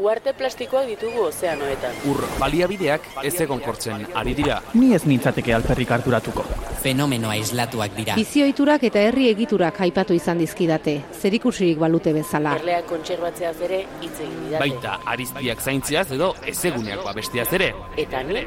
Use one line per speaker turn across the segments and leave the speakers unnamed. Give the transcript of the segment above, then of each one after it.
Uarte plastikoak ditugu ozeanoetan.
Ur baliabideak ez egon kortzen ari dira.
Ni ez nintzateke alperrik harturatuko.
Fenomeno aislatuak dira.
Bizioiturak eta herri egiturak aipatu izan dizkidate, zerikusirik balute bezala.
Erleak kontserbatzeaz ere hitz egin didate.
Baita ariztiak zaintziaz edo ezeguneak babestiaz ere.
Eta ni,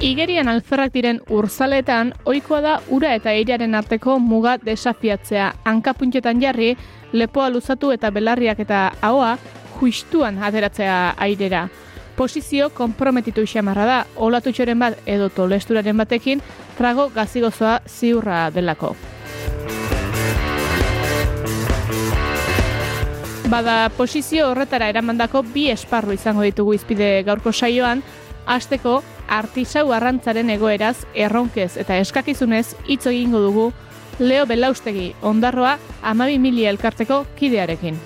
Igerian alferrak diren urzaletan, ohikoa da ura eta eirearen arteko muga desafiatzea. Hankapuntetan jarri, lepoa luzatu eta belarriak eta ahoa juistuan ateratzea airera. Posizio konprometitu xamarra da, olatutxoren bat edo tolesturaren batekin, trago gazigozoa ziurra delako. Bada, posizio horretara eramandako bi esparru izango ditugu izpide gaurko saioan, hasteko artisau arrantzaren egoeraz, erronkez eta eskakizunez hitz egingo dugu Leo Belaustegi ondarroa amabi mili elkarteko kidearekin.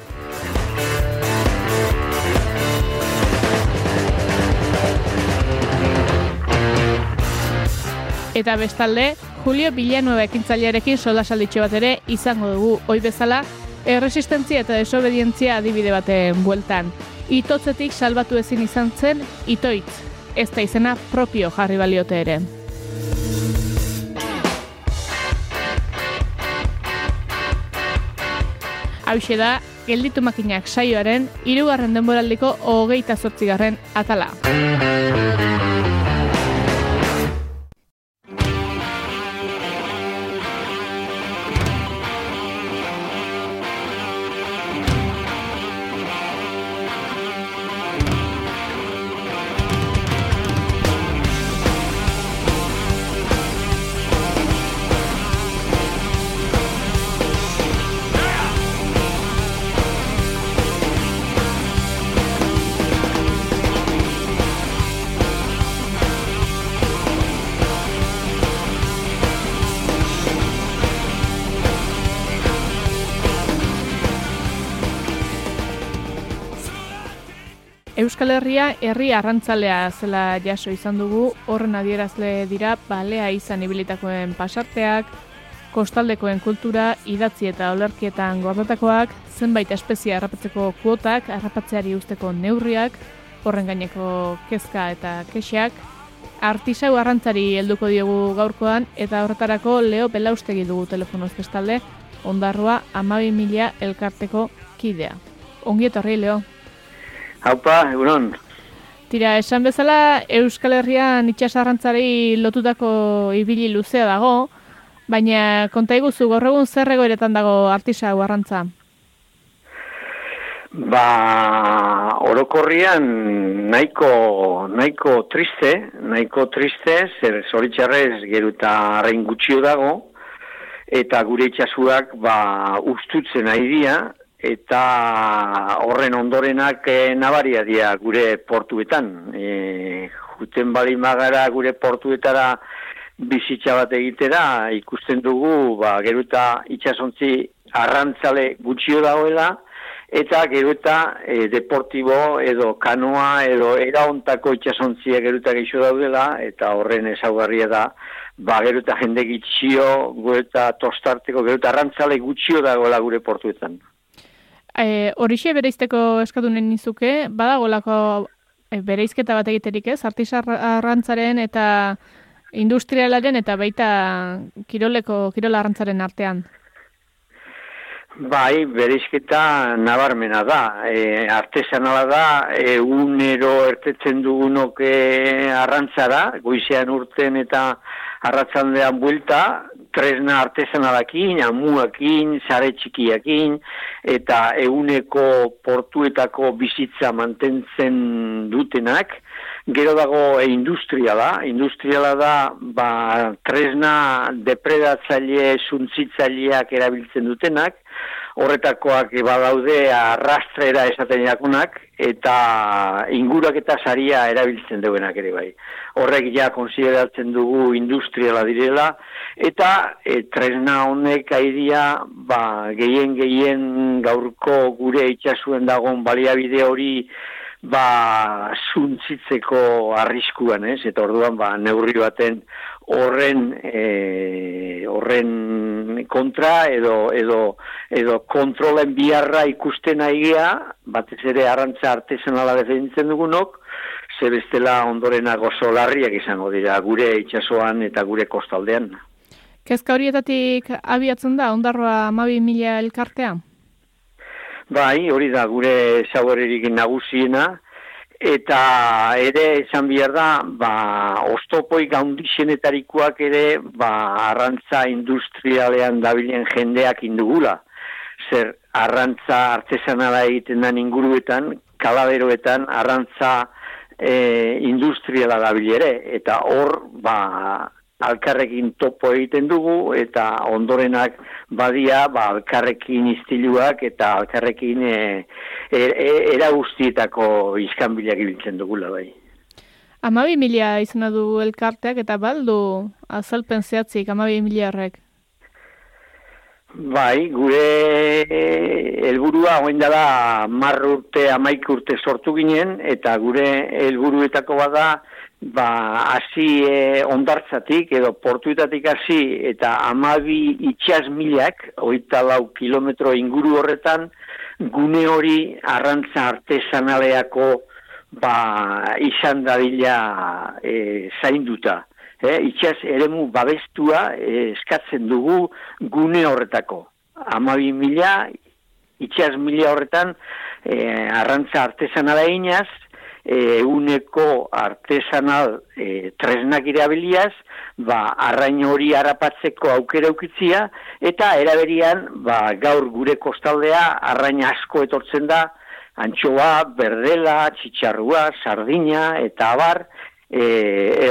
Eta bestalde, Julio Villanueva ekintzailearekin soldasalditxo bat ere izango dugu oi bezala, erresistentzia eta desobedientzia adibide baten bueltan. Itotzetik salbatu ezin izan zen itoitz, ez da izena propio jarri baliote ere. Hauxe da, gelditu makinak saioaren, hirugarren denboraldiko hogeita zortzigarren atala. Euskal Herria herri arrantzalea zela jaso izan dugu, horren adierazle dira balea izan ibilitakoen pasarteak, kostaldekoen kultura, idatzi eta olerkietan gordetakoak, zenbait espezia harrapatzeko kuotak, harrapatzeari usteko neurriak, horren gaineko kezka eta kexeak, artisau arrantzari helduko diogu gaurkoan, eta horretarako Leo Belaustegi dugu telefonoz bestalde, ondarroa amabi mila elkarteko kidea. Ongi etorri, Leo.
Haupa, egunon.
Tira, esan bezala Euskal Herrian itxasarrantzari lotutako ibili luzea dago, baina konta iguzu gaur egun zer egoeretan dago artisa arrantza?
Ba, orokorrian nahiko, nahiko triste, nahiko triste, zer zoritxarrez geruta arrain gutxio dago, eta gure itxasuak ba, ustutzen ari dira, eta horren ondorenak e, nabaria dira gure portuetan. E, juten bali magara gure portuetara bizitza bat egitera, ikusten dugu, ba, geruta itxasontzi arrantzale gutxio dagoela, eta geruta e, deportibo edo kanoa edo eraontako itxasontzia geruta geixo daudela, eta horren ezaugarria da, ba, geruta jende gitxio, geruta tostarteko, geruta arrantzale gutxio dagoela gure portuetan.
E, Horixe bereizteko eskatunen nizuke, badagolako e, bereizketa bat egiterik ez, artisar arrantzaren eta industrialaren eta baita kiroleko kirola arrantzaren artean.
Bai, bereizketa nabarmena da. E, artesanala da, egunero ertetzen dugunok e, arrantzara, goizean urten eta arratzandean buelta, tresna artesanalakin, amuakin, sare txikiakin, eta eguneko portuetako bizitza mantentzen dutenak, gero dago e, industriala, industriala da ba, tresna depredatzaile, zuntzitzaileak erabiltzen dutenak, horretakoak badaude arrastrera esaten jakunak, eta ingurak eta saria erabiltzen duenak ere bai. Horrek ja konsideratzen dugu industriala direla, eta e, tresna honek aidia ba, gehien gehien gaurko gure itxasuen dagon baliabide hori ba zuntzitzeko arriskuan, ez? Eta orduan ba neurri baten horren e, horren kontra edo edo edo kontrolen biharra ikusten aigia, batez ere arrantza artesanala defenditzen dugunok, ze bestela ondorenago solarriak izango dira gure itsasoan eta gure kostaldean.
Kezka horietatik abiatzen da ondarroa 12.000 elkartea?
Bai, hori da gure zagorerik nagusiena, eta ere esan bihar da, ba, ostopoik handixenetarikoak ere, ba, arrantza industrialean dabilen jendeak indugula. Zer, arrantza artesanala egiten da inguruetan, kalaberoetan, arrantza e, industriala dabilere, eta hor, ba, alkarrekin topo egiten dugu eta ondorenak badia ba, alkarrekin iztiluak eta alkarrekin e, e, e, era guztietako izkanbilak ibiltzen dugula bai.
Amabi mila izena du elkarteak eta baldu azalpen zehatzik amabi miliarrek?
Bai, gure helburua hoen dela marr urte, amaik urte sortu ginen, eta gure helburuetako bada ba, hasi e, ondartzatik edo portuetatik hasi eta amabi itxas milak, oita lau kilometro inguru horretan, gune hori arrantza artesanaleako ba, izan dadila e, zainduta. E, itxas eremu babestua e, eskatzen dugu gune horretako. Amabi mila, itxas mila horretan, e, arrantza artesanala inaz, e, uneko artesanal e, tresnak irabiliaz, ba, arrain hori harrapatzeko aukera ukitzia, eta eraberian, ba, gaur gure kostaldea, arrain asko etortzen da, antxoa, berdela, txitsarrua, sardina, eta abar, e,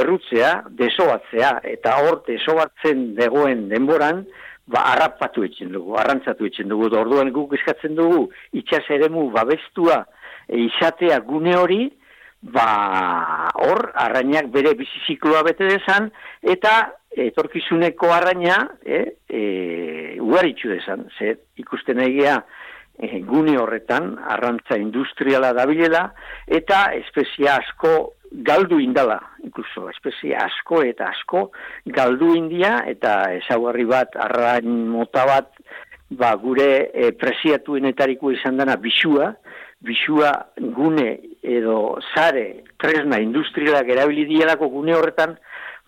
errutzea, desobatzea, eta hor desobatzen degoen denboran, ba, harrapatu etxen dugu, arrantzatu etxen dugu, orduan guk eskatzen dugu, itxas eremu babestua, e, izatea gune hori, ba hor arrainak bere bizizikloa bete desan eta etorkizuneko arraina eh e, ugaritzu desan ze ikusten egia e, gune horretan arrantza industriala dabilela eta espezia asko galdu indala, incluso espezia asko eta asko galdu india eta ezaugarri bat arrain mota bat ba, gure e, presiatuenetariko izan dana bisua, bisua gune edo sare tresna industrialak erabili dielako gune horretan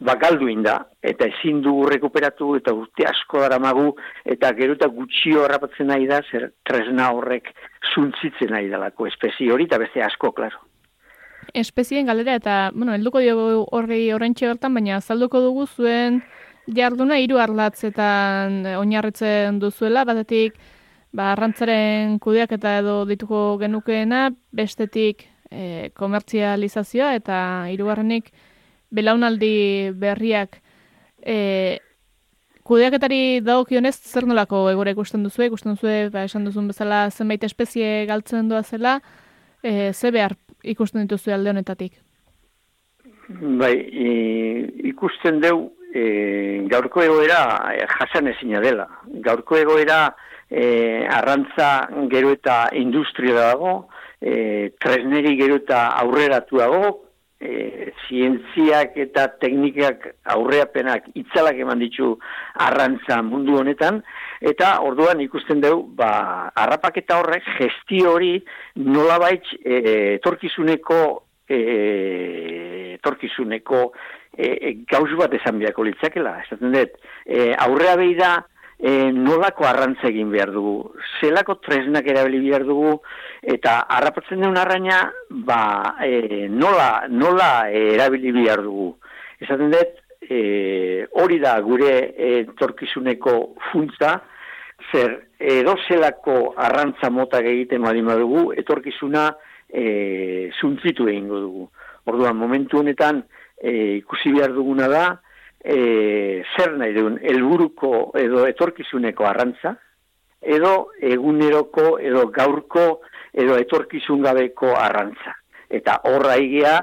bakaldu inda, eta ezin dugu rekuperatu eta urte asko daramagu eta geruta gutxio harrapatzen nahi da zer tresna horrek zuntzitzen nahi dalako espezie hori eta beste asko, klaro.
Espezien galera eta, bueno, helduko diogu horri horrentxe bertan, baina azalduko dugu zuen jarduna hiru arlatzetan oinarritzen duzuela, batetik ba, arrantzaren kudeak eta edo dituko genukeena, bestetik e, komertzializazioa eta hirugarrenik belaunaldi berriak e, kudeaketari dagokionez zer nolako egore ikusten duzu, ikusten duzu, ba, esan duzun bezala zenbait espezie galtzen doa zela, e, ze behar ikusten dituzu alde honetatik?
Bai, ikusten deu e, gaurko egoera jasan ezina dela. Gaurko egoera e, arrantza gero eta industria dago, e, tresneri gero eta aurreratuago, e, zientziak eta teknikak aurreapenak itzalak eman ditu arrantza mundu honetan, eta orduan ikusten dugu, ba, harrapaketa horrek gestio hori nolabait e, torkizuneko e, torkizuneko e, e, gauz bat esan biako litzakela, esaten dut, e, aurrea behi da, e, nolako arrantza egin behar dugu, zelako tresnak erabili behar dugu, eta harrapatzen duen arraina, ba, e, nola, nola erabili behar dugu. Esaten dut, e, hori da gure etorkizuneko funtza, zer edo zelako arrantza mota egiten badin dugu, etorkizuna e, zuntzitu egingo dugu. Orduan, momentu honetan, e, ikusi behar duguna da, e, zer nahi duen, elburuko edo etorkizuneko arrantza, edo eguneroko edo gaurko edo etorkizun gabeko arrantza. Eta horra egia,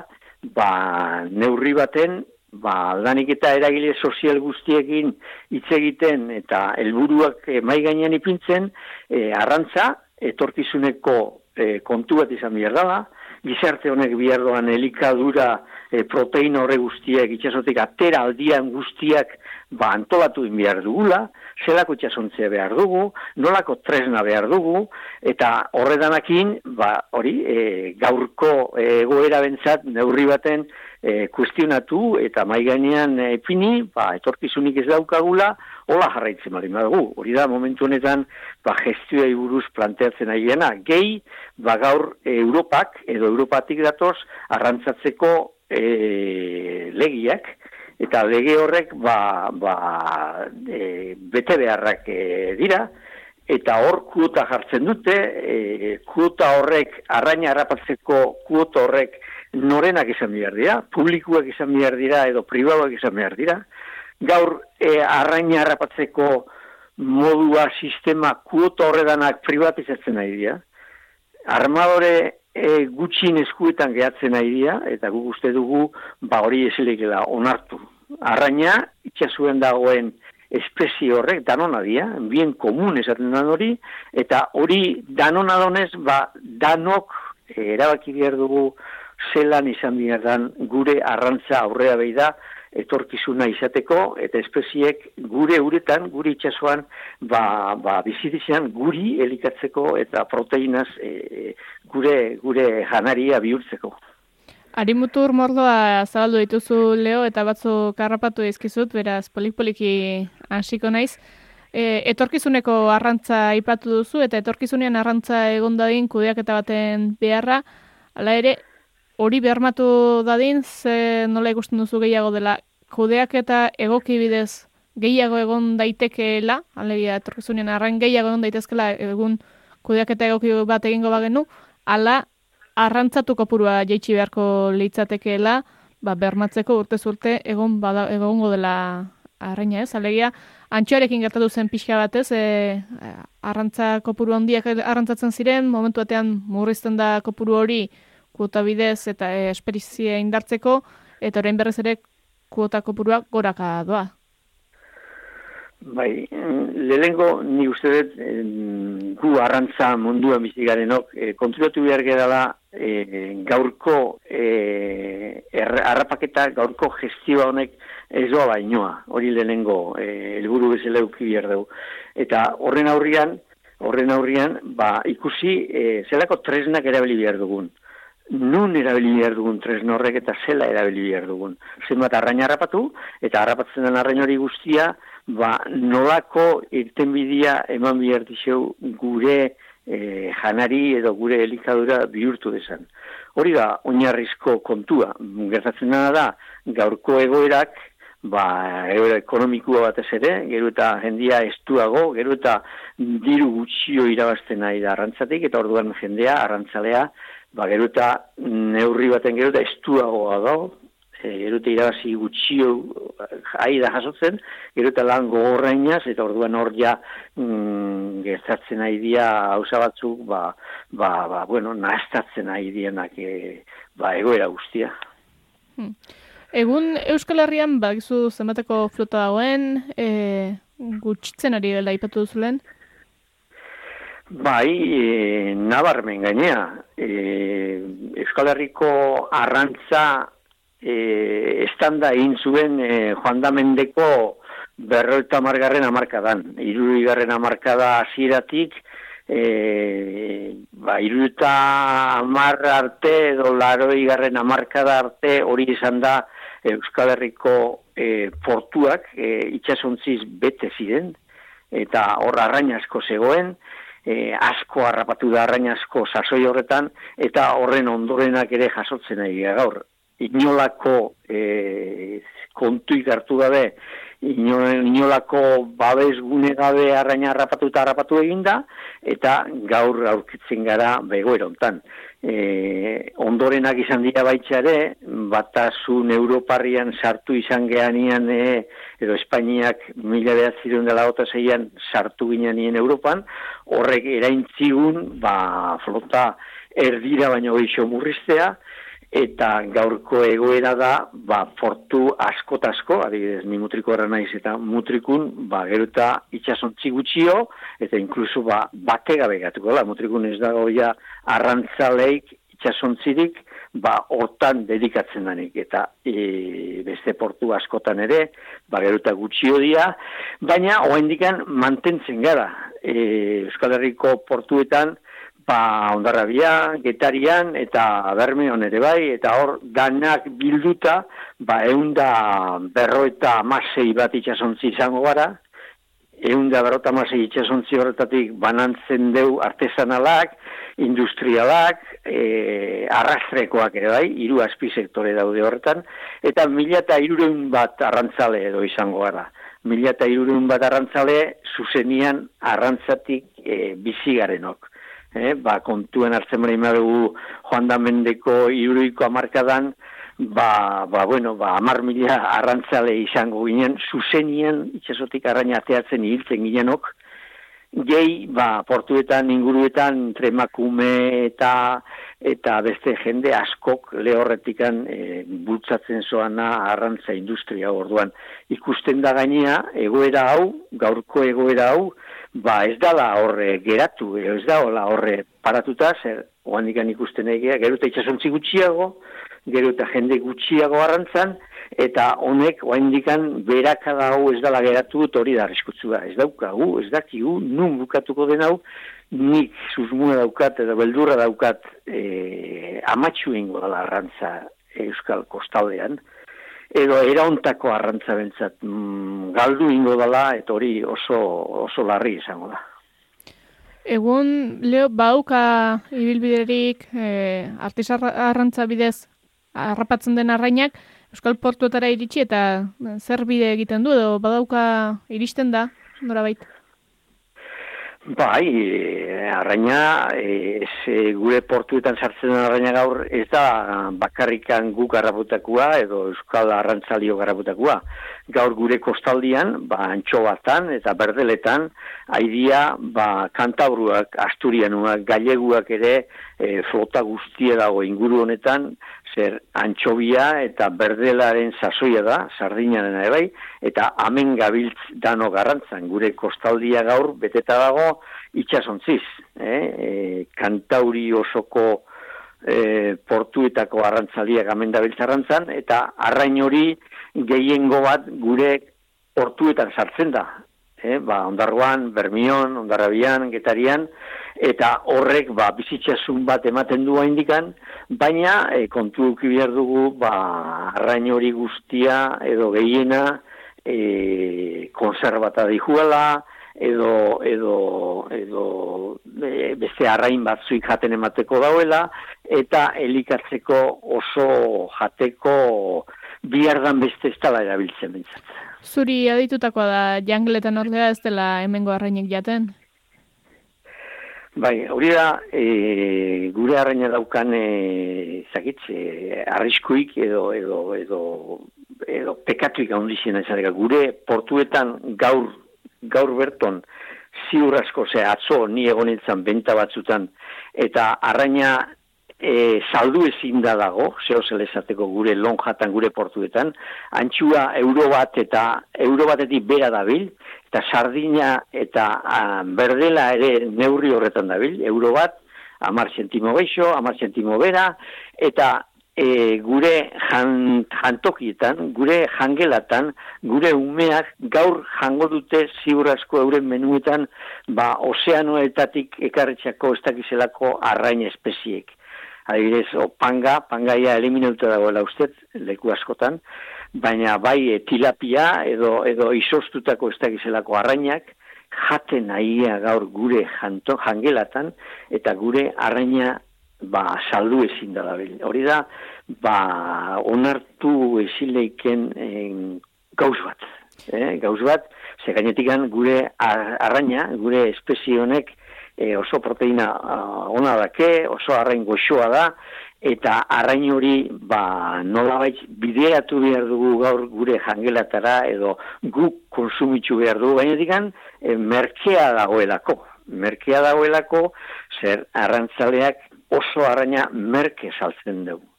ba, neurri baten, ba, danik eta eragile sozial guztiekin hitz egiten eta helburuak mai gainean ipintzen, e, arrantza, etorkizuneko e, kontu bat izan behar dela, gizarte honek bihar doan elikadura e, proteina horre guztiak itxasotik atera aldian guztiak ba, antolatu in behar dugula, zelako itxasontzea behar dugu, nolako tresna behar dugu, eta horredanakin, ba, hori, e, gaurko egoera bentsat, neurri baten, e, kuestionatu eta mai gainean e, pini, ba, etorkizunik ez daukagula, hola jarraitzen bali madugu. Hori da, momentu honetan, ba, gestioa buruz planteatzen aiena. Gehi, ba, gaur Europak, edo Europatik datoz, arrantzatzeko e, legiak, eta lege horrek, ba, ba, e, bete beharrak e, dira, eta hor kuota jartzen dute, e, kuota horrek, arraina harrapatzeko kuota horrek, norenak izan behar dira, publikuak izan behar dira edo pribatuak izan behar dira. Gaur e, arraina harrapatzeko modua sistema kuota horredanak privatizatzen nahi dira. Armadore e, gutxin eskuetan gehatzen nahi dira, eta guk uste dugu ba hori esilekela onartu. Arraina itxasuen dagoen espezie horrek danona dira, bien komun esaten dan hori, eta hori danona donez, ba danok e, erabaki behar dugu zelan izan bihardan gure arrantza aurrea behi da etorkizuna izateko eta espeziek gure uretan, gure itxasuan ba, ba, bizitizan guri elikatzeko eta proteinaz e, gure, gure janaria bihurtzeko.
Arimutur mordoa zabaldu dituzu Leo eta batzu karrapatu izkizut, beraz polik-poliki hasiko naiz. E, etorkizuneko arrantza aipatu duzu eta etorkizunean arrantza egon dadin kudeak eta baten beharra, Hala ere, hori bermatu dadin, ze nola ikusten duzu gehiago dela, kudeak eta egoki bidez gehiago egon daitekeela, alegia etorkizunean arrain gehiago egon daitezkela egun kudeak eta egoki bat egingo bagenu, ala arrantzatu kopurua jeitsi beharko litzatekeela, ba, bermatzeko urte zurte egon bada, egongo dela arraina ez, alegia, antxoarekin gertatu zen pixka batez, e, arrantza kopuru handiak arrantzatzen ziren, momentu batean murrizten da kopuru hori, kuota bidez eta e, esperizia indartzeko, eta orain berrez ere kuota kopuruak goraka doa.
Bai, lehengo ni uste dut gu arrantza mundua bizigarenok e, konturatu behar gara e, gaurko e, harrapaketa gaurko gestioa honek ez doa bainoa, hori lehengo e, elburu bezala euki behar dugu. Eta horren aurrian, horren aurrian, ba, ikusi e, zelako tresnak erabili behar dugun nun erabili behar dugun tresno horrek eta zela erabili behar dugun. Zenbat arraina harrapatu, eta harrapatzen den arrain hori guztia, ba, nolako irtenbidea eman behar dixeu gure e, janari edo gure elikadura bihurtu desan. Hori da, oinarrizko kontua. Gertatzen dena da, gaurko egoerak, ba, egoera ekonomikua batez ere, gero eta jendia estuago, gero eta diru gutxio irabazten nahi da arrantzatik, eta orduan jendea, arrantzalea, ba, gero eta neurri baten gero eta estuagoa dago, e, gero eta irabazi gutxio da jasotzen, gero eta lan gogorrainaz, eta orduan hor ja mm, gertatzen nahi dia hausa batzuk, ba, ba, ba, bueno, nahaztatzen nahi dienak e, ba, egoera guztia.
Hmm. Egun Euskal Herrian, bakizu zenbateko flota dagoen, e, gutxitzen ari dela ipatu duzulen?
Bai, e, nabarmen gainea. E, Euskal Herriko arrantza e, estanda egin zuen e, joan da mendeko berroita margarren amarkadan. Iruri garren amarkada aziratik, e, ba, iruruta amar arte edo laroi garren amarkada arte hori izan da Euskal Herriko e, portuak e, itxasontziz bete ziren, eta hor arrain asko zegoen, e, asko harrapatu da arrain asko sasoi horretan, eta horren ondorenak ere jasotzen ari gaur. Inolako e, kontuik hartu gabe, inolako babes gune gabe arraina harrapatu eta harrapatu eginda, eta gaur aurkitzen gara begoerontan. E, ondorenak izan dira baitxare, batasun Europarrian sartu izan geanian, e, edo Espainiak mila behatzireun dela gota zeian sartu ginean Europan, horrek eraintzigun, ba, flota erdira baino gehiago murriztea, eta gaurko egoera da, ba, portu asko-tasko, adibidez, ni mutriko erra naiz, eta mutrikun, ba, gero eta itxasontzi gutxio, eta inkluso, ba, bate gabe gatuko, la, mutrikun ez dago ja arrantzaleik itxasontzirik, ba, hortan dedikatzen danik, eta e, beste portu askotan ere, ba, gero eta gutxio dia, baina, oa mantentzen gara, e, Euskal Herriko portuetan, ba, ondarrabia, getarian, eta bermeon ere bai, eta hor, danak bilduta, ba, eunda berro eta masei bat itxasontzi izango gara, eunda berro eta itxasontzi horretatik banantzen deu artesanalak, industrialak, e, arrastrekoak ere bai, hiru azpi sektore daude horretan, eta mila eta irureun bat arrantzale edo izango gara. Mila eta irureun bat arrantzale, zuzenian arrantzatik e, bizigarenok eh, ba, kontuen hartzen bera dugu joan da mendeko iruruiko amarkadan, ba, ba, bueno, ba, amar mila arrantzale izango ginen, zuzenien itxasotik arraina ateatzen hiltzen ginenok, gehi, ba, portuetan, inguruetan, tremakume eta eta beste jende askok lehorretikan e, bultzatzen zoana arrantza industria orduan. Ikusten da gainea, egoera hau, gaurko egoera hau, ba ez dala horre geratu, ez da horre paratuta, zer oandikan ikusten egia, gero eta itxasontzi gutxiago, gero eta jende gutxiago arrantzan, eta honek oandikan berakada hau ez dala geratu hori da arriskutzua. Ez daukagu, ez dakigu, nun bukatuko den hau, nik susmuna daukat edo beldurra daukat e, amatxu ingo dala arrantza Euskal Kostaldean, edo eraontako arrantza bentzat mm, galdu ingo dela, eta hori oso, oso larri izango da.
Egun, Leo, bauka ibilbiderik e, artizar arrantza bidez harrapatzen den arrainak, Euskal Portuetara iritsi eta zer bide egiten du, edo badauka iristen da, nora baita?
Bai, e, arraina, e, e, gure portuetan sartzen den arraina gaur, ez da bakarrikan gu garrabutakua edo euskal arrantzalio garrabutakua. Gaur gure kostaldian, ba, antxo batan eta berdeletan, haidia, ba, kantauruak, asturianuak, galeguak ere, e, flota guztia dago inguru honetan, zer antxobia eta berdelaren sasoia da, sardinaren ere bai, eta hemen gabiltz dano garrantzan, gure kostaldia gaur, beteta dago, itxasontziz, eh? e, kantauri osoko e, portuetako arrantzaliak hemen dabiltz arrantzan, eta arrain hori gehiengo bat gure portuetan sartzen da, eh? ba, ondarroan, bermion, ondarrabian, getarian, eta horrek ba, bizitzasun bat ematen du indikan, baina e, kontu behar dugu ba, arrain hori guztia edo gehiena e, konservata dihuela, edo, edo, edo e, beste arrain batzuik jaten emateko dauela, eta elikatzeko oso jateko bihardan beste ez tala erabiltzen bintzat.
Zuri aditutakoa da jangletan ordea ez dela hemengo arrainek jaten?
Bai, hori da, e, gure arraina daukan, e, zakitz, e, arriskuik edo, edo, edo, edo pekatuik ahondizien ezareka. Gure portuetan gaur, gaur berton, ziur asko, ze atzo, ni egonetzen benta batzutan, eta arraina e, saldu ezin da dago, zeo zelezateko gure lonjatan, gure portuetan, antxua euro bat eta euro batetik bera dabil, eta sardina eta berdela ere neurri horretan dabil, euro bat, amar zentimo geixo, amar zentimo bera, eta e, gure jan, jantokietan, gure jangelatan, gure umeak gaur jango dute ziurazko euren menuetan, ba, ozeanoetatik ekarretxako ez dakizelako arrain espeziek adibidez, o panga, pangaia eliminauta dagoela ustez, leku askotan, baina bai e, tilapia edo, edo isostutako ez dakizelako arrainak, jaten nahia gaur gure janto, jangelatan, eta gure arraina ba, saldu ezin dela Hori da, ba, onartu ezileiken gauz bat. Eh? Gauz bat, ze gainetikan gure arraina, gure espezie honek e, oso proteina uh, ona dake, oso arrain goxoa da, eta arrain hori ba, nolabait bideratu behar dugu gaur gure jangelatara edo guk konsumitzu behar dugu, baina digan e, merkea dagoelako. Merkea dagoelako zer arrantzaleak oso arraina merke saltzen dugu.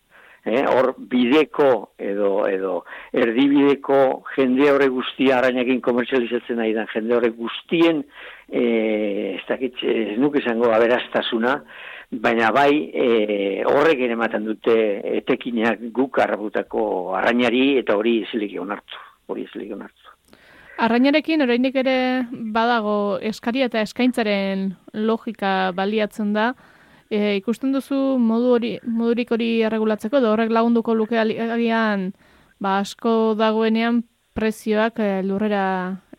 Eh, hor bideko edo edo erdibideko jende horre guztia arainakin komertzializatzen nahi da jende horre guztien eh ez dakit ez nuke izango aberastasuna baina bai e, horrek ere ematen dute etekinak guk arrabutako arrainari eta hori zilik onartu, hori zilik onartu.
Arrainarekin oraindik ere badago eskaria eta eskaintzaren logika baliatzen da, e, ikusten duzu modu hori, modurik hori erregulatzeko, edo horrek lagunduko luke agian ba, asko dagoenean prezioak e, lurrera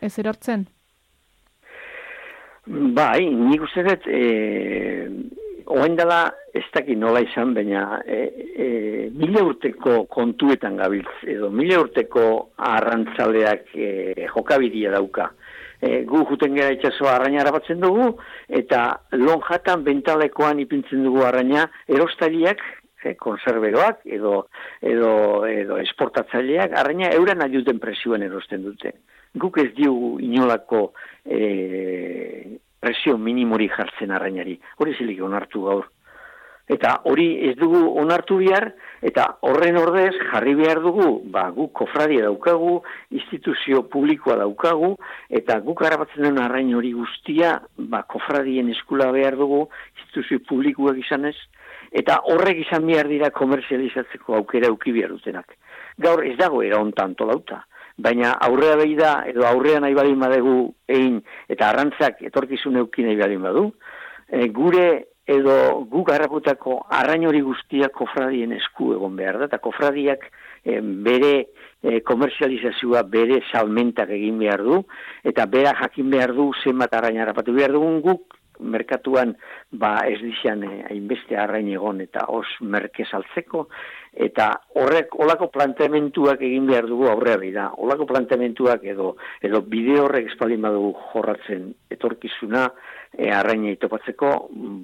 ez erortzen?
Bai, nik uste dut, e, oain dela, ez dakit nola izan, baina e, e, mila urteko kontuetan gabiltz, edo mila urteko arrantzaleak e, jokabidia dauka. E, gu juten gara itxasoa arraina arabatzen dugu, eta lonjatan bentalekoan ipintzen dugu arraina erostaliak, e, konserveroak, edo, edo, edo esportatzaileak, arraina euran adjuten presioen erosten dute. Guk ez diugu inolako e, presio minimori jartzen arrainari. Hori zilik onartu gaur. Eta hori ez dugu onartu bihar, eta horren ordez jarri behar dugu, ba, guk kofradia daukagu, instituzio publikoa daukagu, eta guk arabatzen den arrain hori guztia, ba, kofradien eskula behar dugu, instituzio publikoak izanez, eta horrek izan behar dira komerzializatzeko aukera uki behar dutenak. Gaur ez dago era ontan tolauta baina aurrea behi da, edo aurrea nahi badin badegu egin, eta arrantzak etorkizun eukin nahi badin badu, e, gure edo gu garraputako arrain hori guztiak kofradien esku egon behar da, eta kofradiak e, bere e, komerzializazioa bere salmentak egin behar du, eta bera jakin behar du zenbat arrain harrapatu behar dugun guk merkatuan ba ez dixan eh, hainbeste arrain egon eta os merke saltzeko eta horrek olako planteamentuak egin behar dugu aurrea da. Olako planteamentuak edo edo bide horrek espaldin badugu jorratzen etorkizuna e, arraina itopatzeko,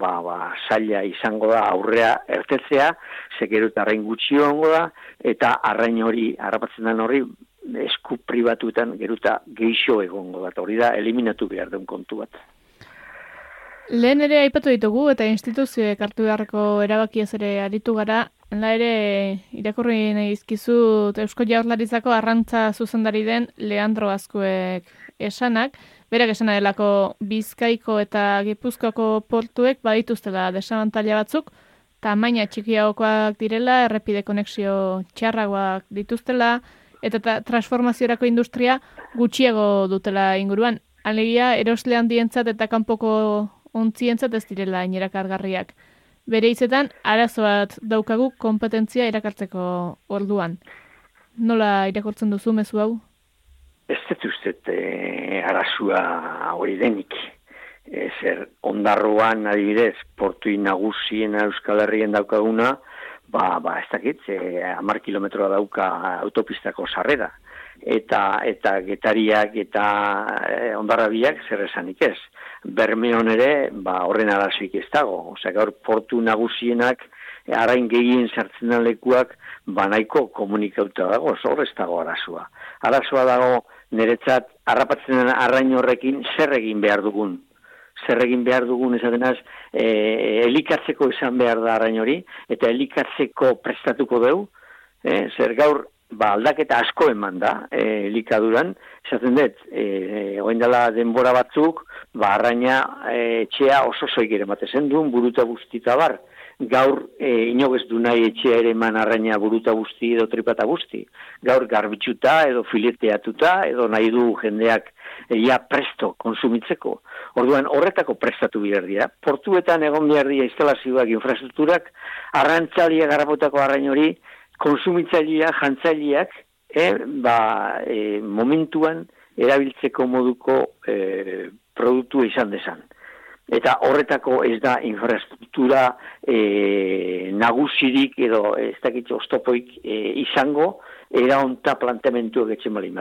ba, ba, saila izango da aurrea ertetzea, zekerut arrain gutxi da, eta arrain hori, harrapatzen den hori, esku pribatuetan geruta geixo egongo da, hori da, eliminatu behar den kontu bat.
Lehen ere aipatu ditugu eta instituzioek hartu beharreko erabakiez ere aritu gara, la ere irakurri nahi izkizu Eusko Jaurlaritzako arrantza zuzendari den Leandro Azkuek esanak, berak esana delako Bizkaiko eta Gipuzkoako portuek badituztela desabantaila batzuk, tamaina txikiagokoak direla, errepide konexio txarragoak dituztela, eta transformaziorako industria gutxiago dutela inguruan. Alegia, eroslean dientzat eta kanpoko ontzientzat ez direla inerakargarriak. Bere izetan, arazo bat daukagu kompetentzia irakartzeko orduan. Nola irakortzen duzu mezu hau?
Ez dut uste e, arazua hori denik. E, zer, ondarroan adibidez, portui nagusien Euskal Herrien daukaguna, ba, ba ez dakit, e, amar kilometroa dauka autopistako sarrera. Eta, eta getariak eta e, ondarrabiak zer esanik ez bermeon ere, ba, horren arazoik ez dago. Osea, gaur portu nagusienak, e, arain gehien sartzen lekuak, ba, nahiko komunikauta dago, hor ez dago arazoa. Arazoa dago, niretzat, harrapatzen den arrain horrekin, zer egin behar dugun. Zer egin behar dugun, esatenaz, e, elikatzeko esan behar da arrain hori, eta elikatzeko prestatuko deu, e, zer gaur, ba, aldaketa asko eman da, e, likaduran, esaten dut, e, oen dela denbora batzuk, ba, arraina e, etxea oso zoik ere matezen duen, buruta guztita bar, gaur e, inogez du nahi etxea ere eman arraina buruta guzti edo tripata guzti, gaur garbitxuta edo fileteatuta edo nahi du jendeak ia presto konsumitzeko. Orduan horretako prestatu behar dira. Portuetan egon behar dira instalazioak, infrastrukturak, arrantzalia garrapotako arrain hori, konsumitzaileak, jantzaileak, e, ba, e, momentuan erabiltzeko moduko e, produktu izan desan. Eta horretako ez da infrastruktura e, nagusirik edo ez dakit oztopoik e, izango, era onta planteamentu egetzen bali.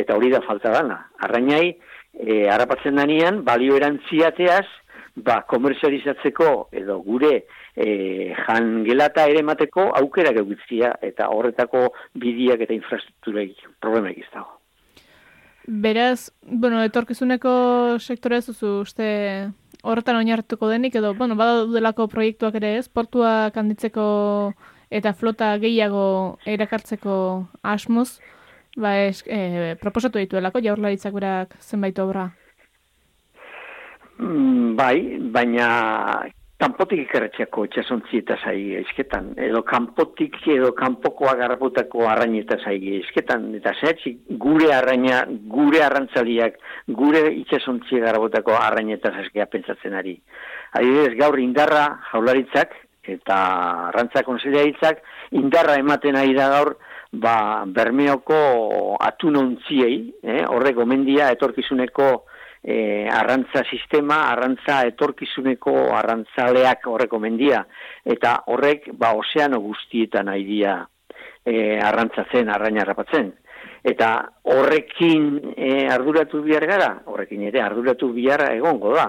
Eta hori da falta dana. Arrainai, e, harrapatzen danian, balio erantziateaz, ba, komerzializatzeko edo gure e, jangelata ere mateko aukera geugitzia eta horretako bidiak eta infrastrukturaik problema egiztago.
Beraz, bueno, etorkizuneko sektore ez uste horretan oinartuko denik edo, bueno, badadelako proiektuak ere ez, portuak handitzeko eta flota gehiago erakartzeko asmoz, ba ez, e, proposatu dituelako jaurlaritzak berak zenbait obra.
Mm, bai, baina kanpotik ikerretxeako etxasontzi eta zai esketan, edo kanpotik edo kanpoko agarraputako arrain eta zai esketan, eta zehatzi gure arraina, gure arrantzaliak, gure itxasontzi agarraputako arrain eta zaskea pentsatzen ari. Adibidez, gaur indarra jaularitzak eta arrantza konsiliaritzak indarra ematen ari da gaur ba, bermeoko atunontziei, eh, horrek omendia etorkizuneko e, arrantza sistema, arrantza etorkizuneko arrantzaleak horreko mendia, eta horrek ba ozeano guztietan aidea e, arrantzatzen, arraina harrapatzen. Eta horrekin e, arduratu bihar gara, horrekin ere arduratu bihar egongo da.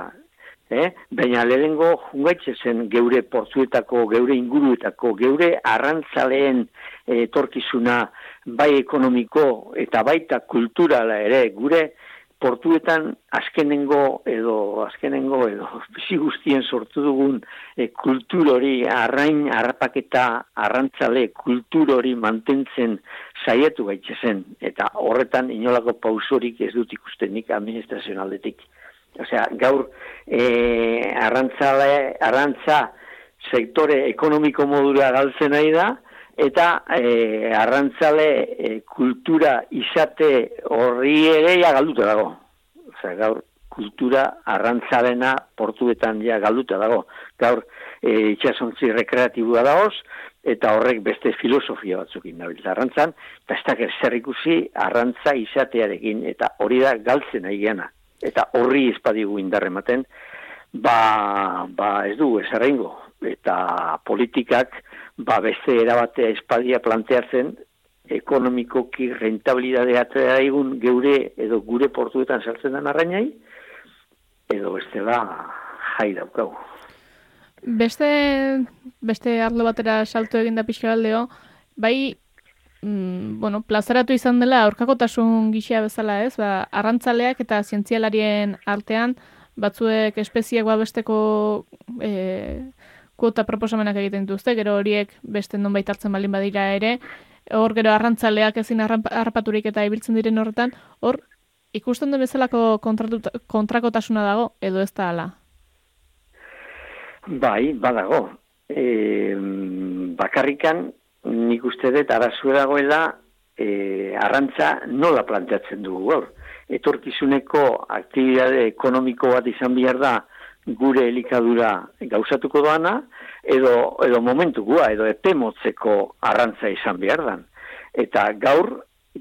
Eh? Baina lehengo jungaitze zen geure portuetako, geure inguruetako, geure arrantzaleen etorkizuna bai ekonomiko eta baita kulturala ere gure portuetan azkenengo edo azkenengo edo bizi guztien sortu dugun e, kultur hori arrain harrapaketa arrantzale kultur hori mantentzen saiatu gaitze zen eta horretan inolako pausorik ez dut ikustenik administrazionaldetik. Osea, gaur e, arrantzale, arrantza sektore ekonomiko modura galtzen nahi da, eta e, arrantzale e, kultura izate horri ere ja galduta dago. Osea, gaur kultura arrantzalena portuetan ja galduta dago. Gaur e, itxasontzi rekreatibua dagoz, eta horrek beste filosofia batzuk indabiltza arrantzan, eta ez da zer ikusi arrantza izatearekin, eta hori da galtzen nahi Eta horri espadigu indarrematen, ba, ba ez du, ez eta politikak, ba beste erabatea espadia planteatzen ekonomikoki rentabilidadea atzera egun geure edo gure portuetan sartzen den arrainai edo beste da jai daukau.
Beste, beste arlo batera salto egin da pixka galdeo, bai, mm, bueno, plazaratu izan dela aurkakotasun gixea bezala ez, ba, arrantzaleak eta zientzialarien artean, batzuek espeziak babesteko e, kuota proposamenak egiten dituzte, gero horiek beste non hartzen baldin badira ere, hor gero arrantzaleak ezin harrapaturik eta ibiltzen diren horretan, hor ikusten den bezalako kontrakotasuna dago, edo ez da ala?
Bai, badago. E, bakarrikan nik uste dut arazu dagoela e, arrantza nola planteatzen dugu hor. Etorkizuneko aktibitate ekonomiko bat izan behar da, gure elikadura gauzatuko doana, edo, edo momentu gua, edo epemotzeko arrantza izan behar dan. Eta gaur,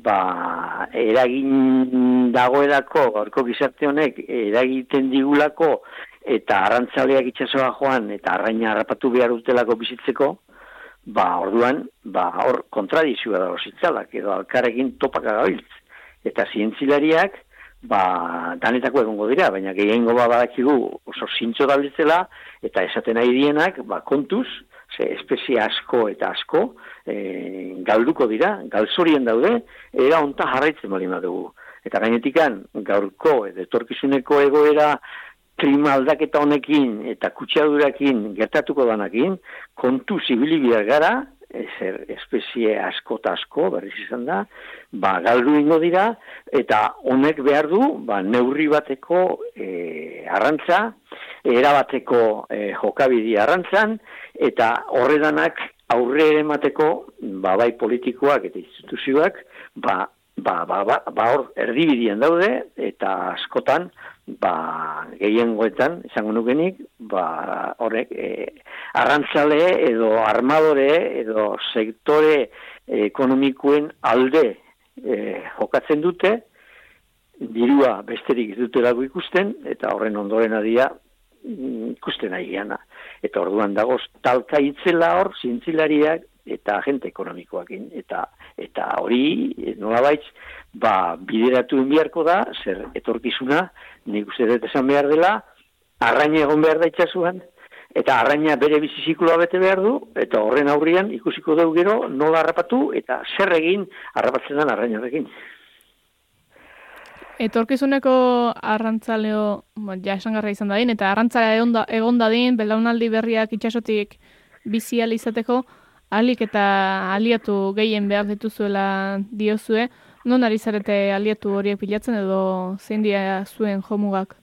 ba, eragin dagoelako, gaurko gizarte honek, eragiten digulako, eta arrantzaleak itxasoa joan, eta arraina harrapatu behar dutelako bizitzeko, ba, orduan, ba, hor kontradizioa dago zitzalak, edo alkarekin topaka gabiltz. Eta zientzilariak, ba, danetako egongo dira, baina gehiengo ba badakigu oso zintxo dalditzela, eta esaten nahi dienak, ba, kontuz, ze espezie asko eta asko, e, galduko dira, galzorien daude, era onta jarraitzen bali dugu. Eta gainetikan, gaurko, edo etorkizuneko egoera, klima aldaketa honekin eta kutsadurakin gertatuko danakin, kontu zibili gara, ezer espezie asko eta asko, berriz izan da, ba, galdu ingo dira, eta honek behar du, ba, neurri bateko e, arrantza, erabateko e, jokabidi arrantzan, eta horredanak aurre ere mateko, ba, bai politikoak eta instituzioak, ba, ba, ba, ba, ba hor erdibidian daude, eta askotan, ba, gehiengoetan, izango nukenik, ba, horrek, e, arrantzale edo armadore edo sektore ekonomikoen alde e, jokatzen dute, dirua besterik dutelago ikusten, eta horren ondoren adia mm, ikusten ari. Eta orduan dagoz, talka itzela hor, zintzilariak eta agente ekonomikoakin. Eta eta hori, nolabait, ba, bideratu biharko da, zer etorkizuna, nik uste dut esan behar dela, arraina egon behar da itxasuan, eta arraina bere bizizikloa bete behar du, eta horren aurrian ikusiko dugu gero nola harrapatu, eta zer egin harrapatzen den arrainarekin.
Etorkizuneko arrantzaleo, ja esan garra izan dadin, eta arrantzalea egon dadin, belaunaldi berriak itxasotik bizi izateko, alik eta aliatu gehien behar dituzuela diozue, non ari zarete aliatu horiek pilatzen edo zein dia zuen jomugak?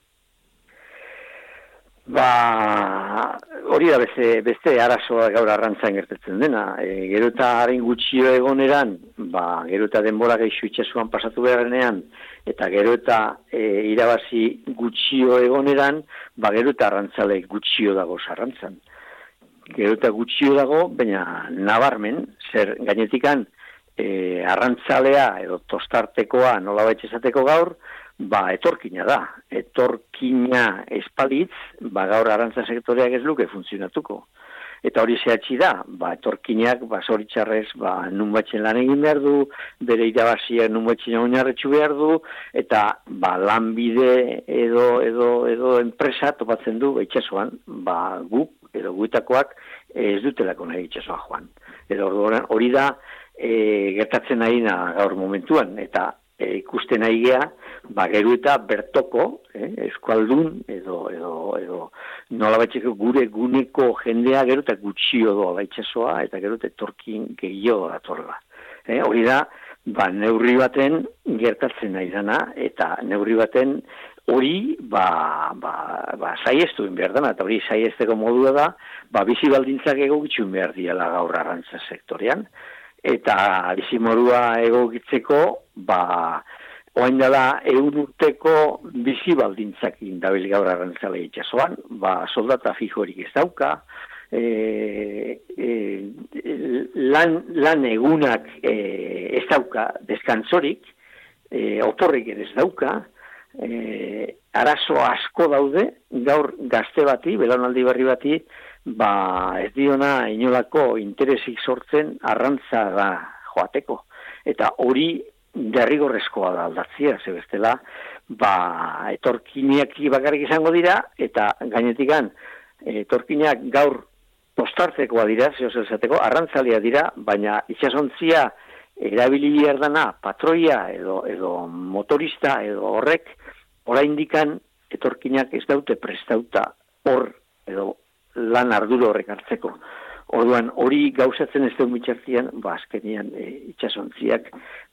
Ba, hori da beste, beste arazoa gaur arrantzan gertetzen dena. E, gero eta harin gutxio egoneran, ba, gero eta denbora itxasuan pasatu beharrenean, eta gero eta e, irabazi gutxio egoneran, ba, gero eta arrantzale gutxio dago sarrantzan. Gero eta gutxio dago, baina nabarmen, zer gainetikan e, arrantzalea edo tostartekoa nola esateko gaur, ba, etorkina da. Etorkina espalitz, ba, gaur arantza sektoreak ez luke funtzionatuko. Eta hori zehatzi da, ba, etorkinak, ba, zoritxarrez, ba, nun lan egin behar du, bere irabazia nun batxen oinarretxu behar du, eta, ba, lanbide edo, edo, edo enpresa topatzen du, itxasuan, ba, gu, edo guitakoak, ez dutelako nahi itxasua joan. Edo hori da, e, gertatzen nahi gaur momentuan, eta e, ikusten nahi gea, ba, geru eta bertoko, eh, eskualdun, edo, edo, edo, nola batxeko gure guneko jendea gero eta gutxio doa baitxasoa, eta gero eta torkin gehiago datorla. Eh, hori da, ba, neurri baten gertatzen nahi dana, eta neurri baten hori, ba, ba, ba, saiestu behar dana, eta hori saiesteko modua da, ba, bizi baldintzak egokitxun behar diala gaur arrantza sektorian, eta bizimorua egokitzeko, ba, oain dela egun urteko bizi baldintzak indabil gaur arrantzale itxasoan, ba, soldata fijorik ez dauka, e, e, lan, lan egunak e, ez dauka deskantzorik, e, oporrik ez dauka, e, arazo asko daude, gaur gazte bati, belanaldi berri bati, ba ez diona inolako interesik sortzen arrantza da joateko. Eta hori derrigorrezkoa da aldatzia, ze bestela, ba, etorkiniak bakarrik izango dira, eta gainetikan, etorkinak gaur postartzekoa dira, zehose esateko, arrantzalia dira, baina itxasontzia erabili dana patroia edo, edo motorista edo horrek, oraindikan etorkinak ez daute prestauta hor edo lan arduro horrek hartzeko. Orduan, hori gauzatzen ez dut mitxartian, ba, azkenian e, itxasontziak,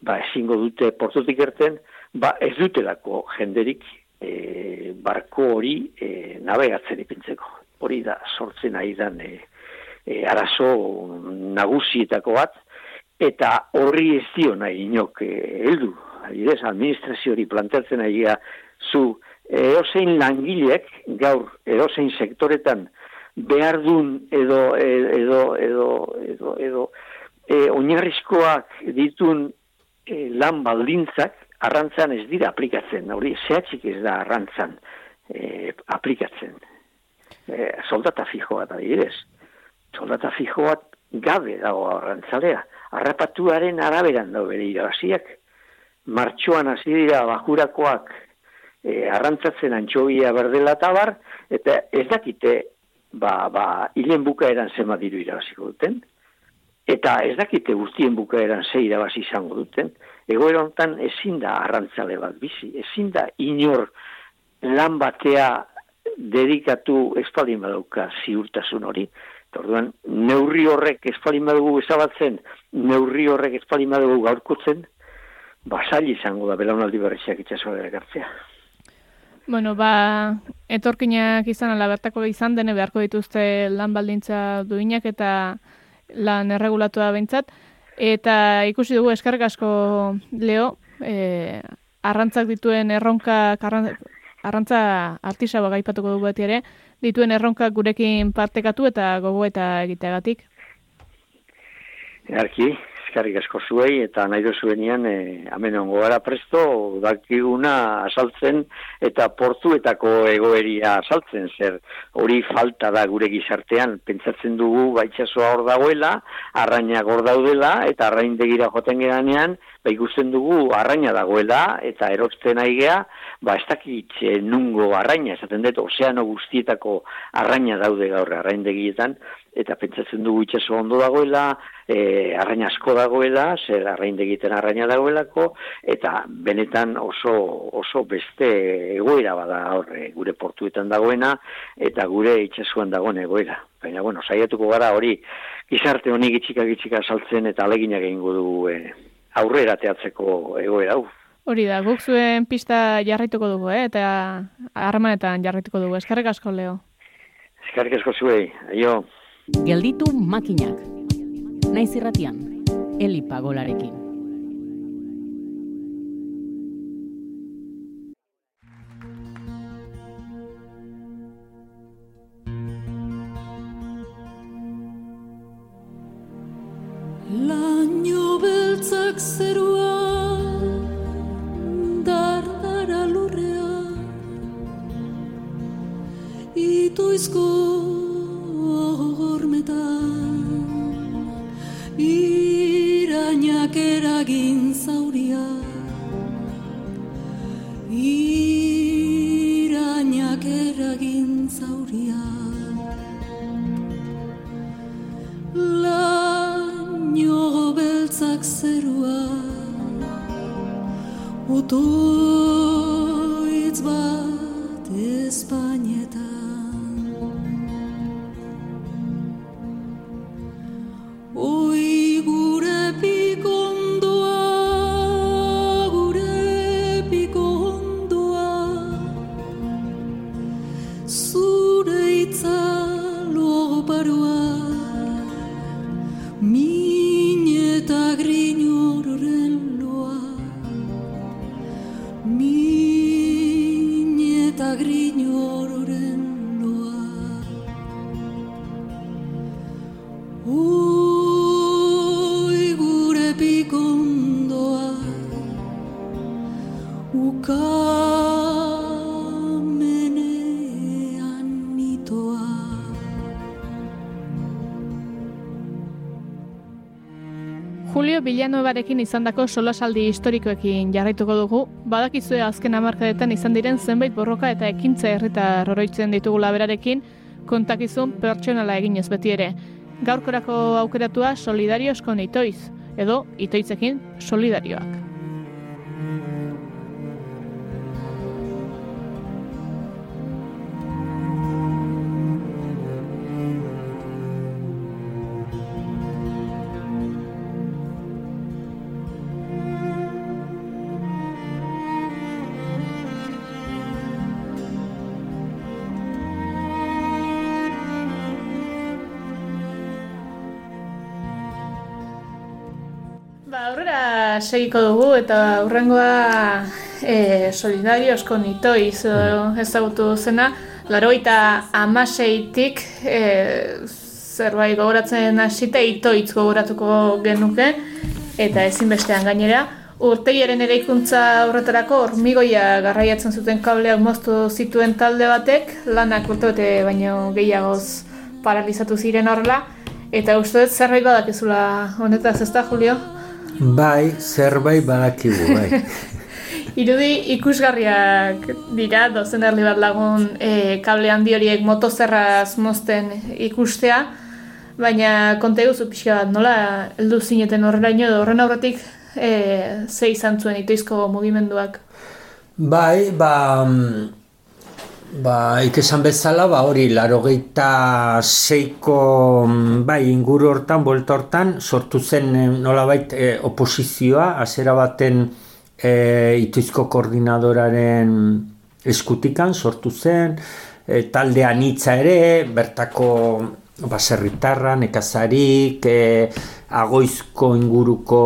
ba, ezingo dute portotik erten, ba, ez dutelako jenderik e, barko hori e, navegatzen ipintzeko. Hori da, sortzen ari dan e, e, arazo nagusietako bat, eta horri ez dio nahi inok e, heldu. Adidez, administrazio hori planteatzen ari zu eosein langilek, gaur eosein sektoretan, behar dun edo edo edo edo edo e, oinarrizkoak ditun e, lan baldintzak arrantzan ez dira aplikatzen, hori zehatzik ez da arrantzan e, aplikatzen. E, soldata fijoa da direz. Soldata fijoa gabe dago arrantzalea. Arrapatuaren araberan dago bere irabaziak. Martxoan hasi dira bajurakoak e, arrantzatzen antxobia berdela tabar, eta ez dakite ba, ba, hilen bukaeran zema diru irabaziko duten, eta ez dakite guztien bukaeran ze irabazi izango duten, egoera hontan ezin da arrantzale bat bizi, ezin da inor lan batea dedikatu espaldin badauka ziurtasun hori. Orduan, neurri horrek espaldin badugu ezabatzen, neurri horrek espaldin badugu gaurkotzen, basail izango da belaunaldi berriziak itxasoa gartzea.
Bueno, ba, etorkinak izan ala bertako izan dene beharko dituzte lan baldintza duinak eta lan erregulatua behintzat. Eta ikusi dugu eskarrik asko leo, e, arrantzak dituen erronka, arrantza artisaba gaipatuko dugu beti ere, dituen erronka gurekin partekatu eta gogo eta egiteagatik.
Erki, eskarrik asko zuei, eta nahi dozuenian, e, amen ongo gara presto, dakiguna asaltzen, eta portuetako egoeria asaltzen, zer hori falta da gure gizartean, pentsatzen dugu baitxasoa hor dagoela, arrainak hor daudela, eta arrain degira joten geranean, ba ikusten dugu arraina dagoela, eta erosten aigea, ba ez dakit nungo arraina, esaten dut, ozeano guztietako arraina daude gaur arraindegietan, eta pentsatzen dugu itxaso ondo dagoela, e, arraina asko dagoela, zer arraindegiten arraina dagoelako, eta benetan oso, oso beste egoera bada horre gure portuetan dagoena, eta gure itxasuan dagoen egoera. Baina, bueno, saiatuko gara hori, gizarte honi gitxika gitxika saltzen eta aleginak egingo dugu e, aurrera teatzeko egoera hau.
Hori da, guk zuen pista jarraituko dugu, eh? eta harremanetan jarraituko dugu. Eskarrik asko, Leo.
Eskarrik asko zuei, aio.
Gelditu makinak. Naiz irratian, Eli Pagolarekin.
Julio Villanuevarekin izandako solasaldi historikoekin jarraituko dugu, badakizue azken hamarkadetan izan diren zenbait borroka eta ekintza herritar oroitzen ditugula berarekin, kontakizun pertsonala eginez beti ere. Gaurkorako aukeratua solidarios kon itoiz, edo itoitzekin solidarioak. Segiko dugu eta aurrengoa e, solidarios con itoiz edo ezagutu zena, laroita amaseitik e, zerbait gogoratzen hasita itoitz gogoratuko genuke eta ezinbestean gainera. Urteiaren eraikuntza horretarako hormigoia garraiatzen zuten kableak moztu zituen talde batek, lanak urtebete baino gehiagoz paralizatu ziren horrela, eta uste dut zerbait badakizula honetaz ez da, Julio?
Bai, zerbait badakigu, bai.
Irudi ikusgarriak dira, dozen erli bat lagun e, kable handi horiek motozerraz mozten ikustea, baina konta eguzu pixka bat, nola heldu zineten horrelaino edo horren aurretik e, ze izan zuen itoizko mugimenduak.
Bai, ba, mm, ba, ikesan bezala, ba, hori, larogeita seiko, mm, bai, inguru hortan, buelta hortan, sortu zen eh, nolabait eh, oposizioa, hasiera baten eh, itoizko koordinadoraren eskutikan sortu zen, eh, talde anitza ere, bertako baserritarra, nekazarik, eh, agoizko inguruko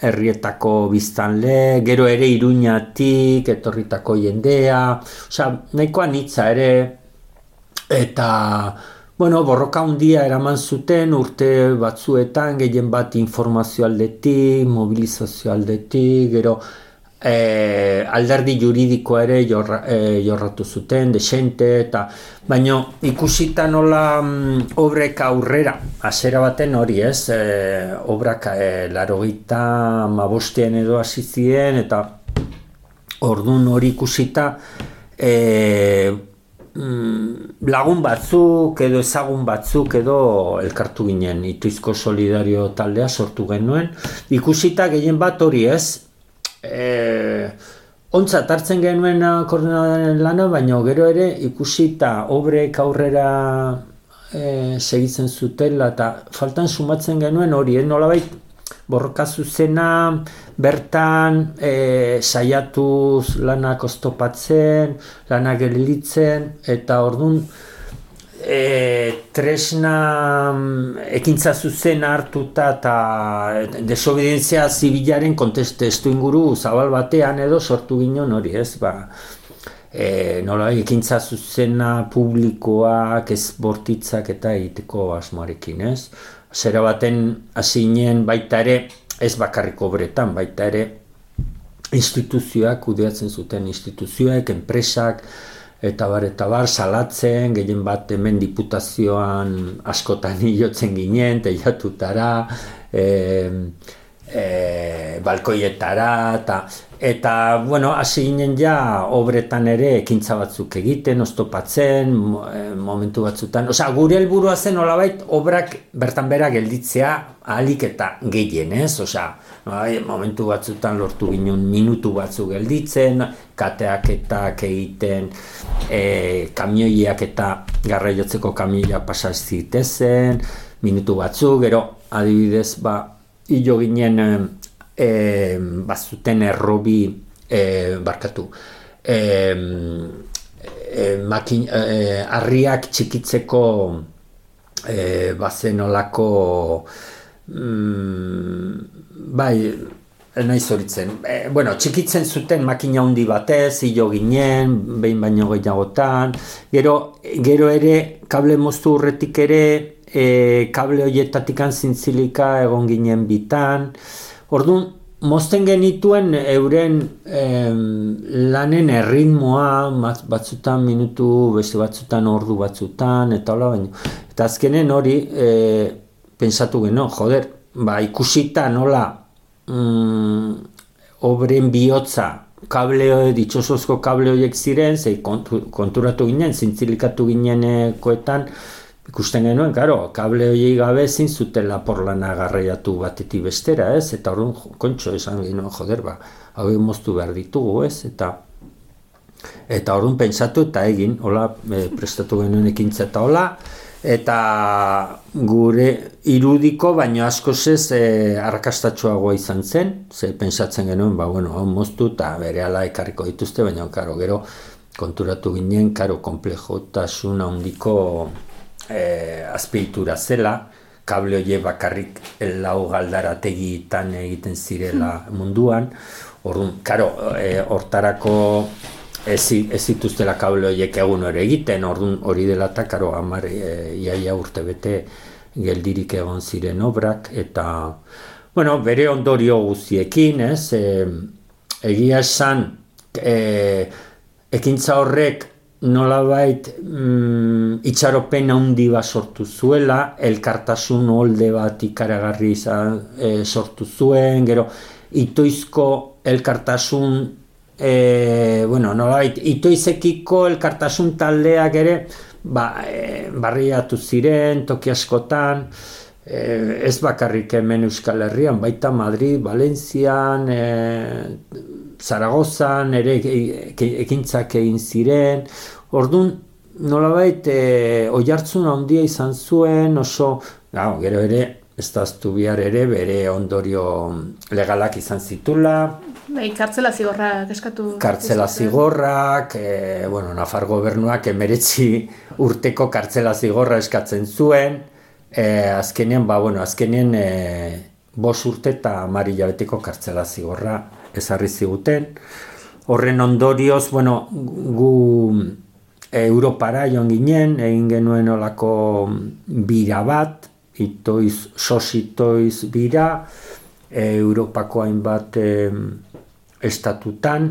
herrietako biztanle, gero ere iruñatik, etorritako jendea, osea, nahiko anitza ere, eta, bueno, borroka handia eraman zuten urte batzuetan, gehien bat informazio aldetik, mobilizazio aldetik, gero e, alderdi juridikoa ere jorra, e, jorratu zuten, desente, eta baino ikusita nola mm, obrek aurrera, hasiera baten hori ez, e, obrak e, larogita mabostien edo hasi ziren, eta ordun hori ikusita, e, lagun batzuk edo ezagun batzuk edo elkartu ginen. Ituizko solidario taldea sortu genuen. Ikusita gehien bat hori ez e, ontzat hartzen genuen koordinadaren lana, baina gero ere ikusita obrek aurrera e, segitzen zutela eta faltan sumatzen genuen hori, eh, nolabait borroka zuzena, bertan e, saiatuz lanak oztopatzen, lanak gelditzen, eta ordun e, tresna mm, ekintza zuzen hartuta eta desobedientzia zibilaren kontestu inguru zabal batean edo sortu ginen hori ez? Ba, e, nola ekintza zuzena publikoak ez bortitzak eta egiteko asmoarekin ez? Zera baten hasinen baita ere ez bakarriko obretan baita ere instituzioak kudeatzen zuten instituzioak, enpresak, eta bar, eta bar, salatzen, gehien bat hemen diputazioan askotan hilotzen ginen, teiatutara, e, e, balkoietara, eta, eta bueno, hasi ginen ja, obretan ere ekintza batzuk egiten, oztopatzen, e, momentu batzutan, osea, gure helburua zen olabait, obrak bertan bera gelditzea ahalik eta gehien, ez? Osea, bai, momentu batzutan lortu ginen minutu batzu gelditzen, kateak eta egiten, e, kamioiak eta garraiotzeko kamioia pasa zitezen, minutu batzu, gero adibidez, ba, hilo ginen e, bazuten errobi e, barkatu. E, e, makin, e, arriak txikitzeko e, bazen olako mm, bai, nahi zoritzen. E, bueno, txikitzen zuten makina handi batez, hilo ginen, behin baino gehiagotan. Gero, gero ere, kable moztu urretik ere, e, kable horietatik zintzilika egon ginen bitan. Orduan, mozten genituen euren lanen erritmoa, batzutan minutu, beste batzutan ordu batzutan, eta hola baino. Eta azkenen hori, e, pensatu geno, joder, ba, ikusita nola mm, obren bihotza kable ditxosozko kable horiek ziren, zei konturatu ginen, zintzilikatu ginenekoetan, ikusten genuen, karo, kable horiek gabe zin zutela porlana garraiatu batetik bestera, ez? Eta orduan, kontxo esan genuen, joder, ba, hau moztu behar ditugu, ez? Eta eta orduan pentsatu eta egin, hola, e, prestatu genuen ekintza eta hola, eta gure irudiko baino asko ez e, arrakastatxoagoa izan zen, ze pensatzen genuen, ba, bueno, hau moztu eta bere ala ekarriko dituzte, baina karo, gero konturatu ginen, karo, komplejotasun handiko e, azpeitura zela, kable hoe bakarrik lau galdarategitan egiten zirela munduan, Orduan, karo, e, hortarako ez, ez zituztela kable horiek egun hori egiten, orduan hori dela eta karo amar e, iaia urte bete geldirik egon ziren obrak, eta bueno, bere ondorio guztiekin, ez, e, egia esan, e, ekintza horrek nolabait mm, itxaropen handi bat sortu zuela, elkartasun holde bat ikaragarri e, sortu zuen, gero itoizko elkartasun e, bueno, nolait, itoizekiko elkartasun taldeak ere, ba, e, barriatu ziren, toki askotan, e, ez bakarrik hemen Euskal Herrian, baita Madrid, Valencian, e, Zaragozan, ere ekintzak egin ziren, orduan, nolabait, e, oi hartzun handia izan zuen, oso, gau, gero ere, ez da bihar ere, bere ondorio legalak izan zitula,
Bai, kartzela zigorrak eskatu.
Kartzela zigorrak, e, bueno, Nafar gobernuak emeretzi urteko kartzela zigorra eskatzen zuen, e, azkenean, ba, bueno, azkenean e, bos urte eta amari jabeteko kartzela zigorra ezarri ziguten. Horren ondorioz, bueno, gu Europara joan ginen, egin genuen olako bira bat, itoiz, sositoiz bira, e, Europako hainbat e, estatutan,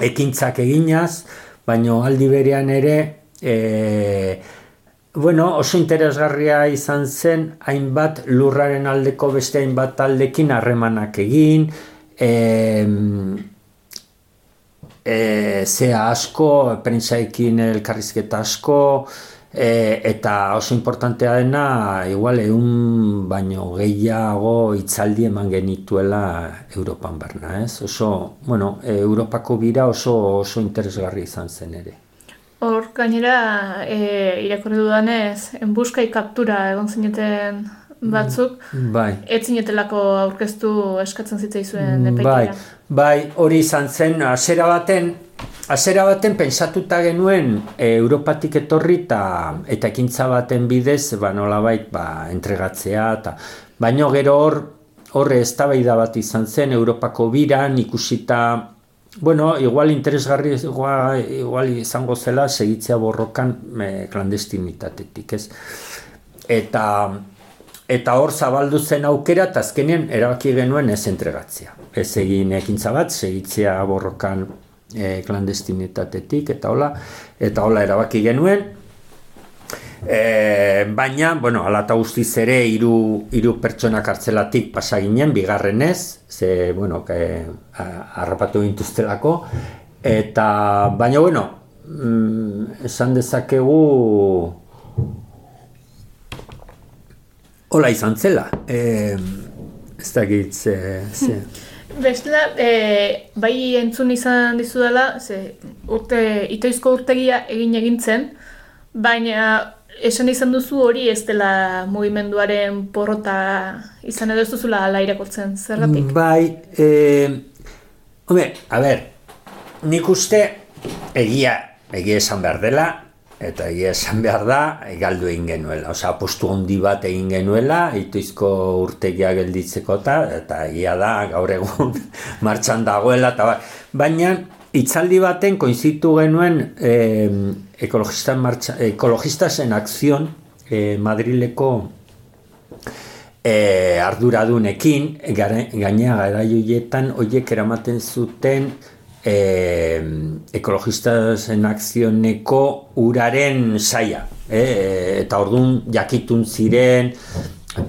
ekintzak eginaz, baino aldi berean ere, e, bueno, oso interesgarria izan zen, hainbat lurraren aldeko beste hainbat taldekin harremanak egin, e, e, zea asko, prentsaikin elkarrizketa asko, e, eta oso importantea dena, igual egun baino gehiago itzaldi eman genituela Europan barna, ez? Oso, bueno, Europako bira oso oso interesgarri izan zen ere.
Hor, gainera, e, irakorri dudanez, enbuskai kaptura egon zineten batzuk,
Bai.
ez zinetelako aurkeztu eskatzen zitzaizuen
Bai,
epaikera.
bai, hori izan zen, hasiera baten, hasiera baten pentsatuta genuen e, Europatik etorri eta eta ekintza baten bidez, ba nolabait, ba entregatzea eta baino gero hor horre eztabaida bat izan zen Europako biran ikusita Bueno, igual interesgarri igual, igual izango zela segitzea borrokan e, klandestinitatetik, ez? Eta eta hor zabaldu zen aukera eta azkenean erabaki genuen ez entregatzea. Ez egin ekintza bat, segitzea borrokan e, klandestinitatetik eta hola, eta hola erabaki genuen. E, baina, bueno, ala eta guztiz ere hiru hiru pertsona kartzelatik pasa ginen bigarrenez, ze bueno, que harrapatu gintuztelako eta baina bueno, mm, esan dezakegu Hola izan zela. E, ez dakit ze, ze.
Bestela, e, bai entzun izan dizudala, ze urte, itoizko urtegia egin egintzen, baina esan izan duzu hori ez dela mugimenduaren porrota izan edo ez duzula ala irakurtzen, zergatik?
Bai, e, hombre, a ber, nik uste egia, egia esan behar dela, eta egia esan behar da, galdu egin genuela. Osa, apostu handi bat egin genuela, ituizko urtegia gelditzeko eta, eta egia da, gaur egun martxan dagoela, eta bai. Baina, itzaldi baten koinzitu genuen eh, ekologista marcha, ekologistas en acción eh, Madrileko eh, arduradunekin, gainea gara joietan, oiek eramaten zuten eh, ekologistas en accioneko uraren saia. Eh, eta orduan jakitun ziren,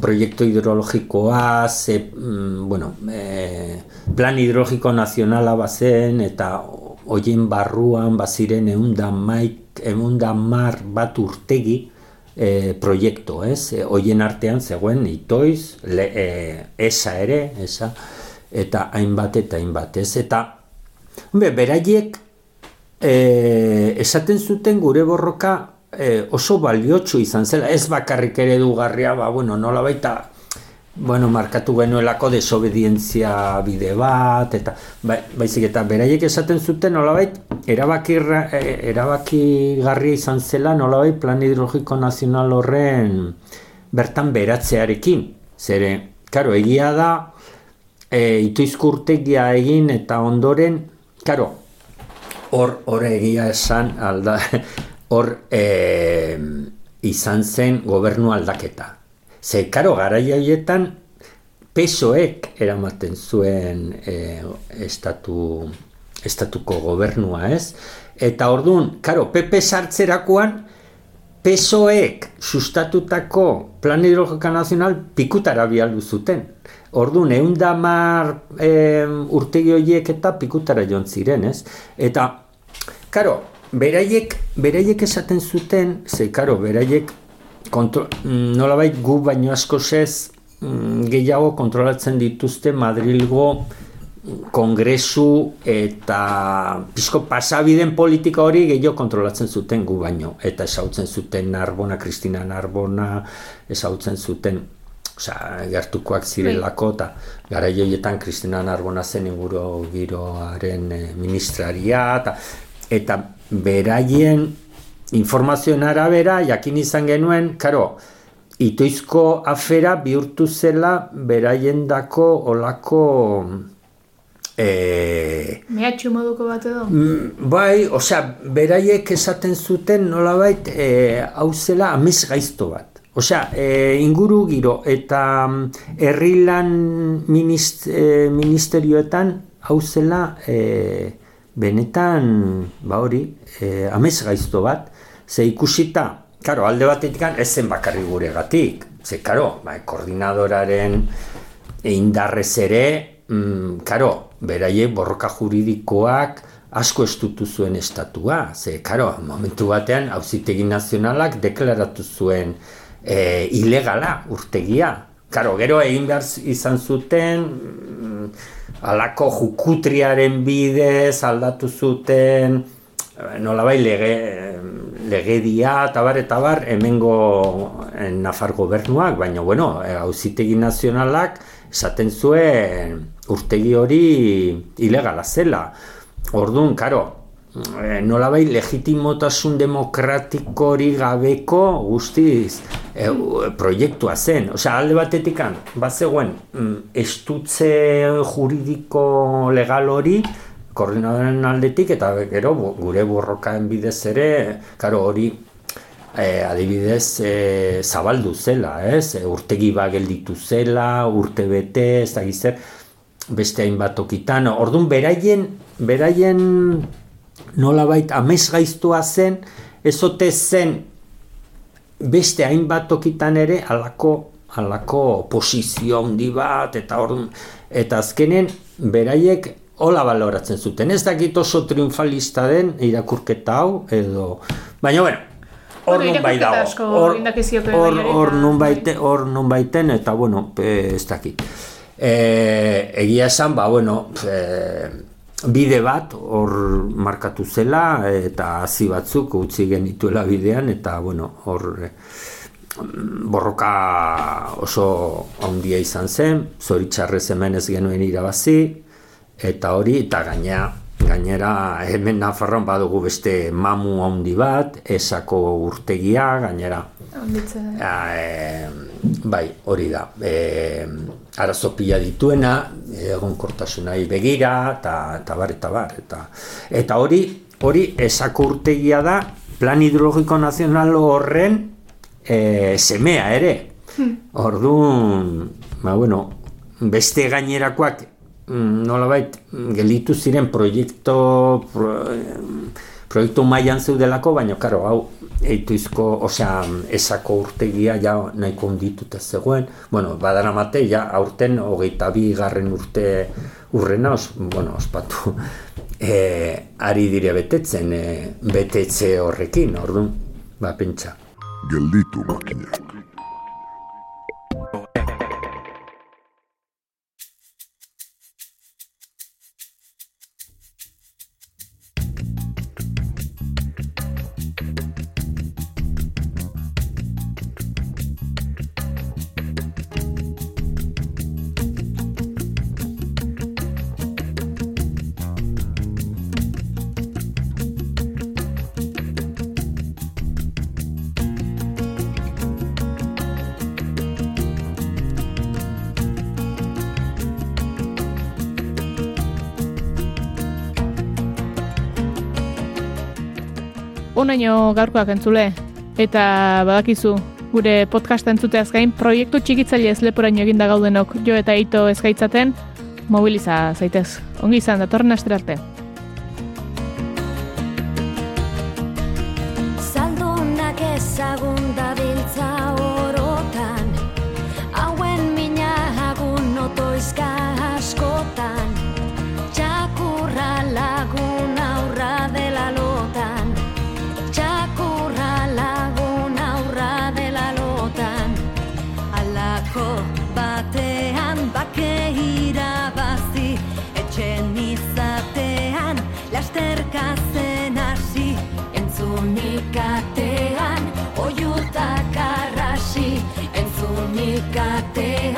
proiektu hidrologikoa, ze, mm, bueno, eh, plan hidrologiko nazionala bazen, eta hoien barruan baziren eunda maik, eunda mar bat urtegi e, proiektu, ez? E, hoien artean zegoen itoiz, le, e, esa ere, esa, eta hainbat eta hainbat, ez? Eta, hombre, beraiek e, esaten zuten gure borroka e, oso baliotsu izan zela, ez bakarrik ere dugarria, ba, bueno, nola baita, bueno, markatu genuelako desobedientzia bide bat, eta ba, baizik eta beraiek esaten zuten nolabait erabaki, erabaki garria izan zela nolabait plan hidrologiko nazional horren bertan beratzearekin. Zere, karo, egia da, e, ituizkurtegia egin eta ondoren, karo, hor, hor egia esan, alda, hor e, izan zen gobernu aldaketa. Ze, karo, garaia horietan, pesoek eramaten zuen e, estatu, estatuko gobernua, ez? Eta orduan, karo, PP sartzerakoan, pesoek sustatutako plan hidrologika nazional pikutara bialdu zuten. Orduan, egun damar e, urtegi horiek eta pikutara joan ziren, ez? Eta, karo, beraiek, beraiek esaten zuten, ze, karo, beraiek kontro, nolabait gu baino asko zez gehiago kontrolatzen dituzte Madrilgo kongresu eta pizko pasabiden politika hori gehiago kontrolatzen zuten gu baino eta esautzen zuten Narbona, Kristina Narbona esautzen zuten Osa, gertukoak zirelako eta gara joietan Kristina Narbona zen inguro giroaren ministraria eta, eta beraien informazioen arabera, jakin izan genuen, karo, itoizko afera bihurtu zela beraien dako olako E,
Mehatxu moduko bat edo?
Mm, Bai, osea, beraiek esaten zuten nolabait e, hau zela amez gaizto bat. Osea, e, inguru giro eta mm, herrilan minist, e, ministerioetan hau zela e, benetan, ba hori, e, amez gaizto bat, ze ikusita, karo, alde batetik ez zen bakarri guregatik, ze, karo, ba, koordinadoraren indarrez ere, mm, karo, beraiek borroka juridikoak asko estutu zuen estatua. Ze, karo, momentu batean, hauzitegi nazionalak deklaratu zuen e, ilegala urtegia. Karo, gero egin behar izan zuten, mm, alako jukutriaren bidez aldatu zuten, eh, nolabai lege, legedia eta bar eta bar hemengo eh, Nafar gobernuak, baina bueno, hauzitegi nazionalak esaten zuen urtegi hori ilegala zela. Orduan, karo, nolabai legitimotasun demokratiko gabeko guztiz e, proiektua zen. Osea, alde batetik bat zegoen, mm, estutze juridiko legal hori, koordinadoren aldetik, eta gero gure borrokaen bidez ere, karo hori e, adibidez e, zabaldu zela, ez? E, urtegi ba gelditu zela, urte bete, ez da gizzer, beste hainbat okitan. Orduan, beraien, beraien nolabait amez gaiztua zen, ezote zen beste hainbat okitan ere alako, alako posizio handi bat, eta orduan, eta azkenen beraiek hola baloratzen zuten. Ez dakit oso triunfalista den irakurketa hau, edo... Baina, bueno, hor nun bai dago. Hor hor nun baite, hor nun eta bueno, ez dakit. E, egia esan, ba, bueno, e, bide bat hor markatu zela eta hasi batzuk utzi genituela bidean eta bueno, hor e, borroka oso handia izan zen, zoritxarrez hemen ez genuen irabazi, eta hori, eta gainea, Gainera, hemen Nafarroan badugu beste mamu handi bat, esako urtegia, gainera. E, bai, hori da. E, arazo pila dituena, egon kortasunai begira, eta bar, eta bar. Eta, eta hori, hori esako urtegia da, plan hidrologiko nazional horren e, semea ere. Hmm. Orduan, ba, bueno, beste gainerakoak Mm, nolabait gelditu ziren proiektu pro, proiektu mailan zeudelako, baina karo, hau eituizko, osea, esako urtegia ja nahiko ondituta zegoen. Bueno, badara mate, ja aurten hogeita bi garren urte urrena, os, bueno, ospatu, e, ari dire betetzen, e, betetze horrekin, orduan, ba, pentsa.
Gelditu makinak.
Onaino gaurkoak entzule, eta badakizu, gure podcast entzuteaz gain, proiektu txikitzaile ez leporaino eginda gaudenok jo eta ito ezkaitzaten, mobiliza zaitez. Ongi izan, datorren asterarte. arte.
Ziri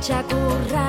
txakurra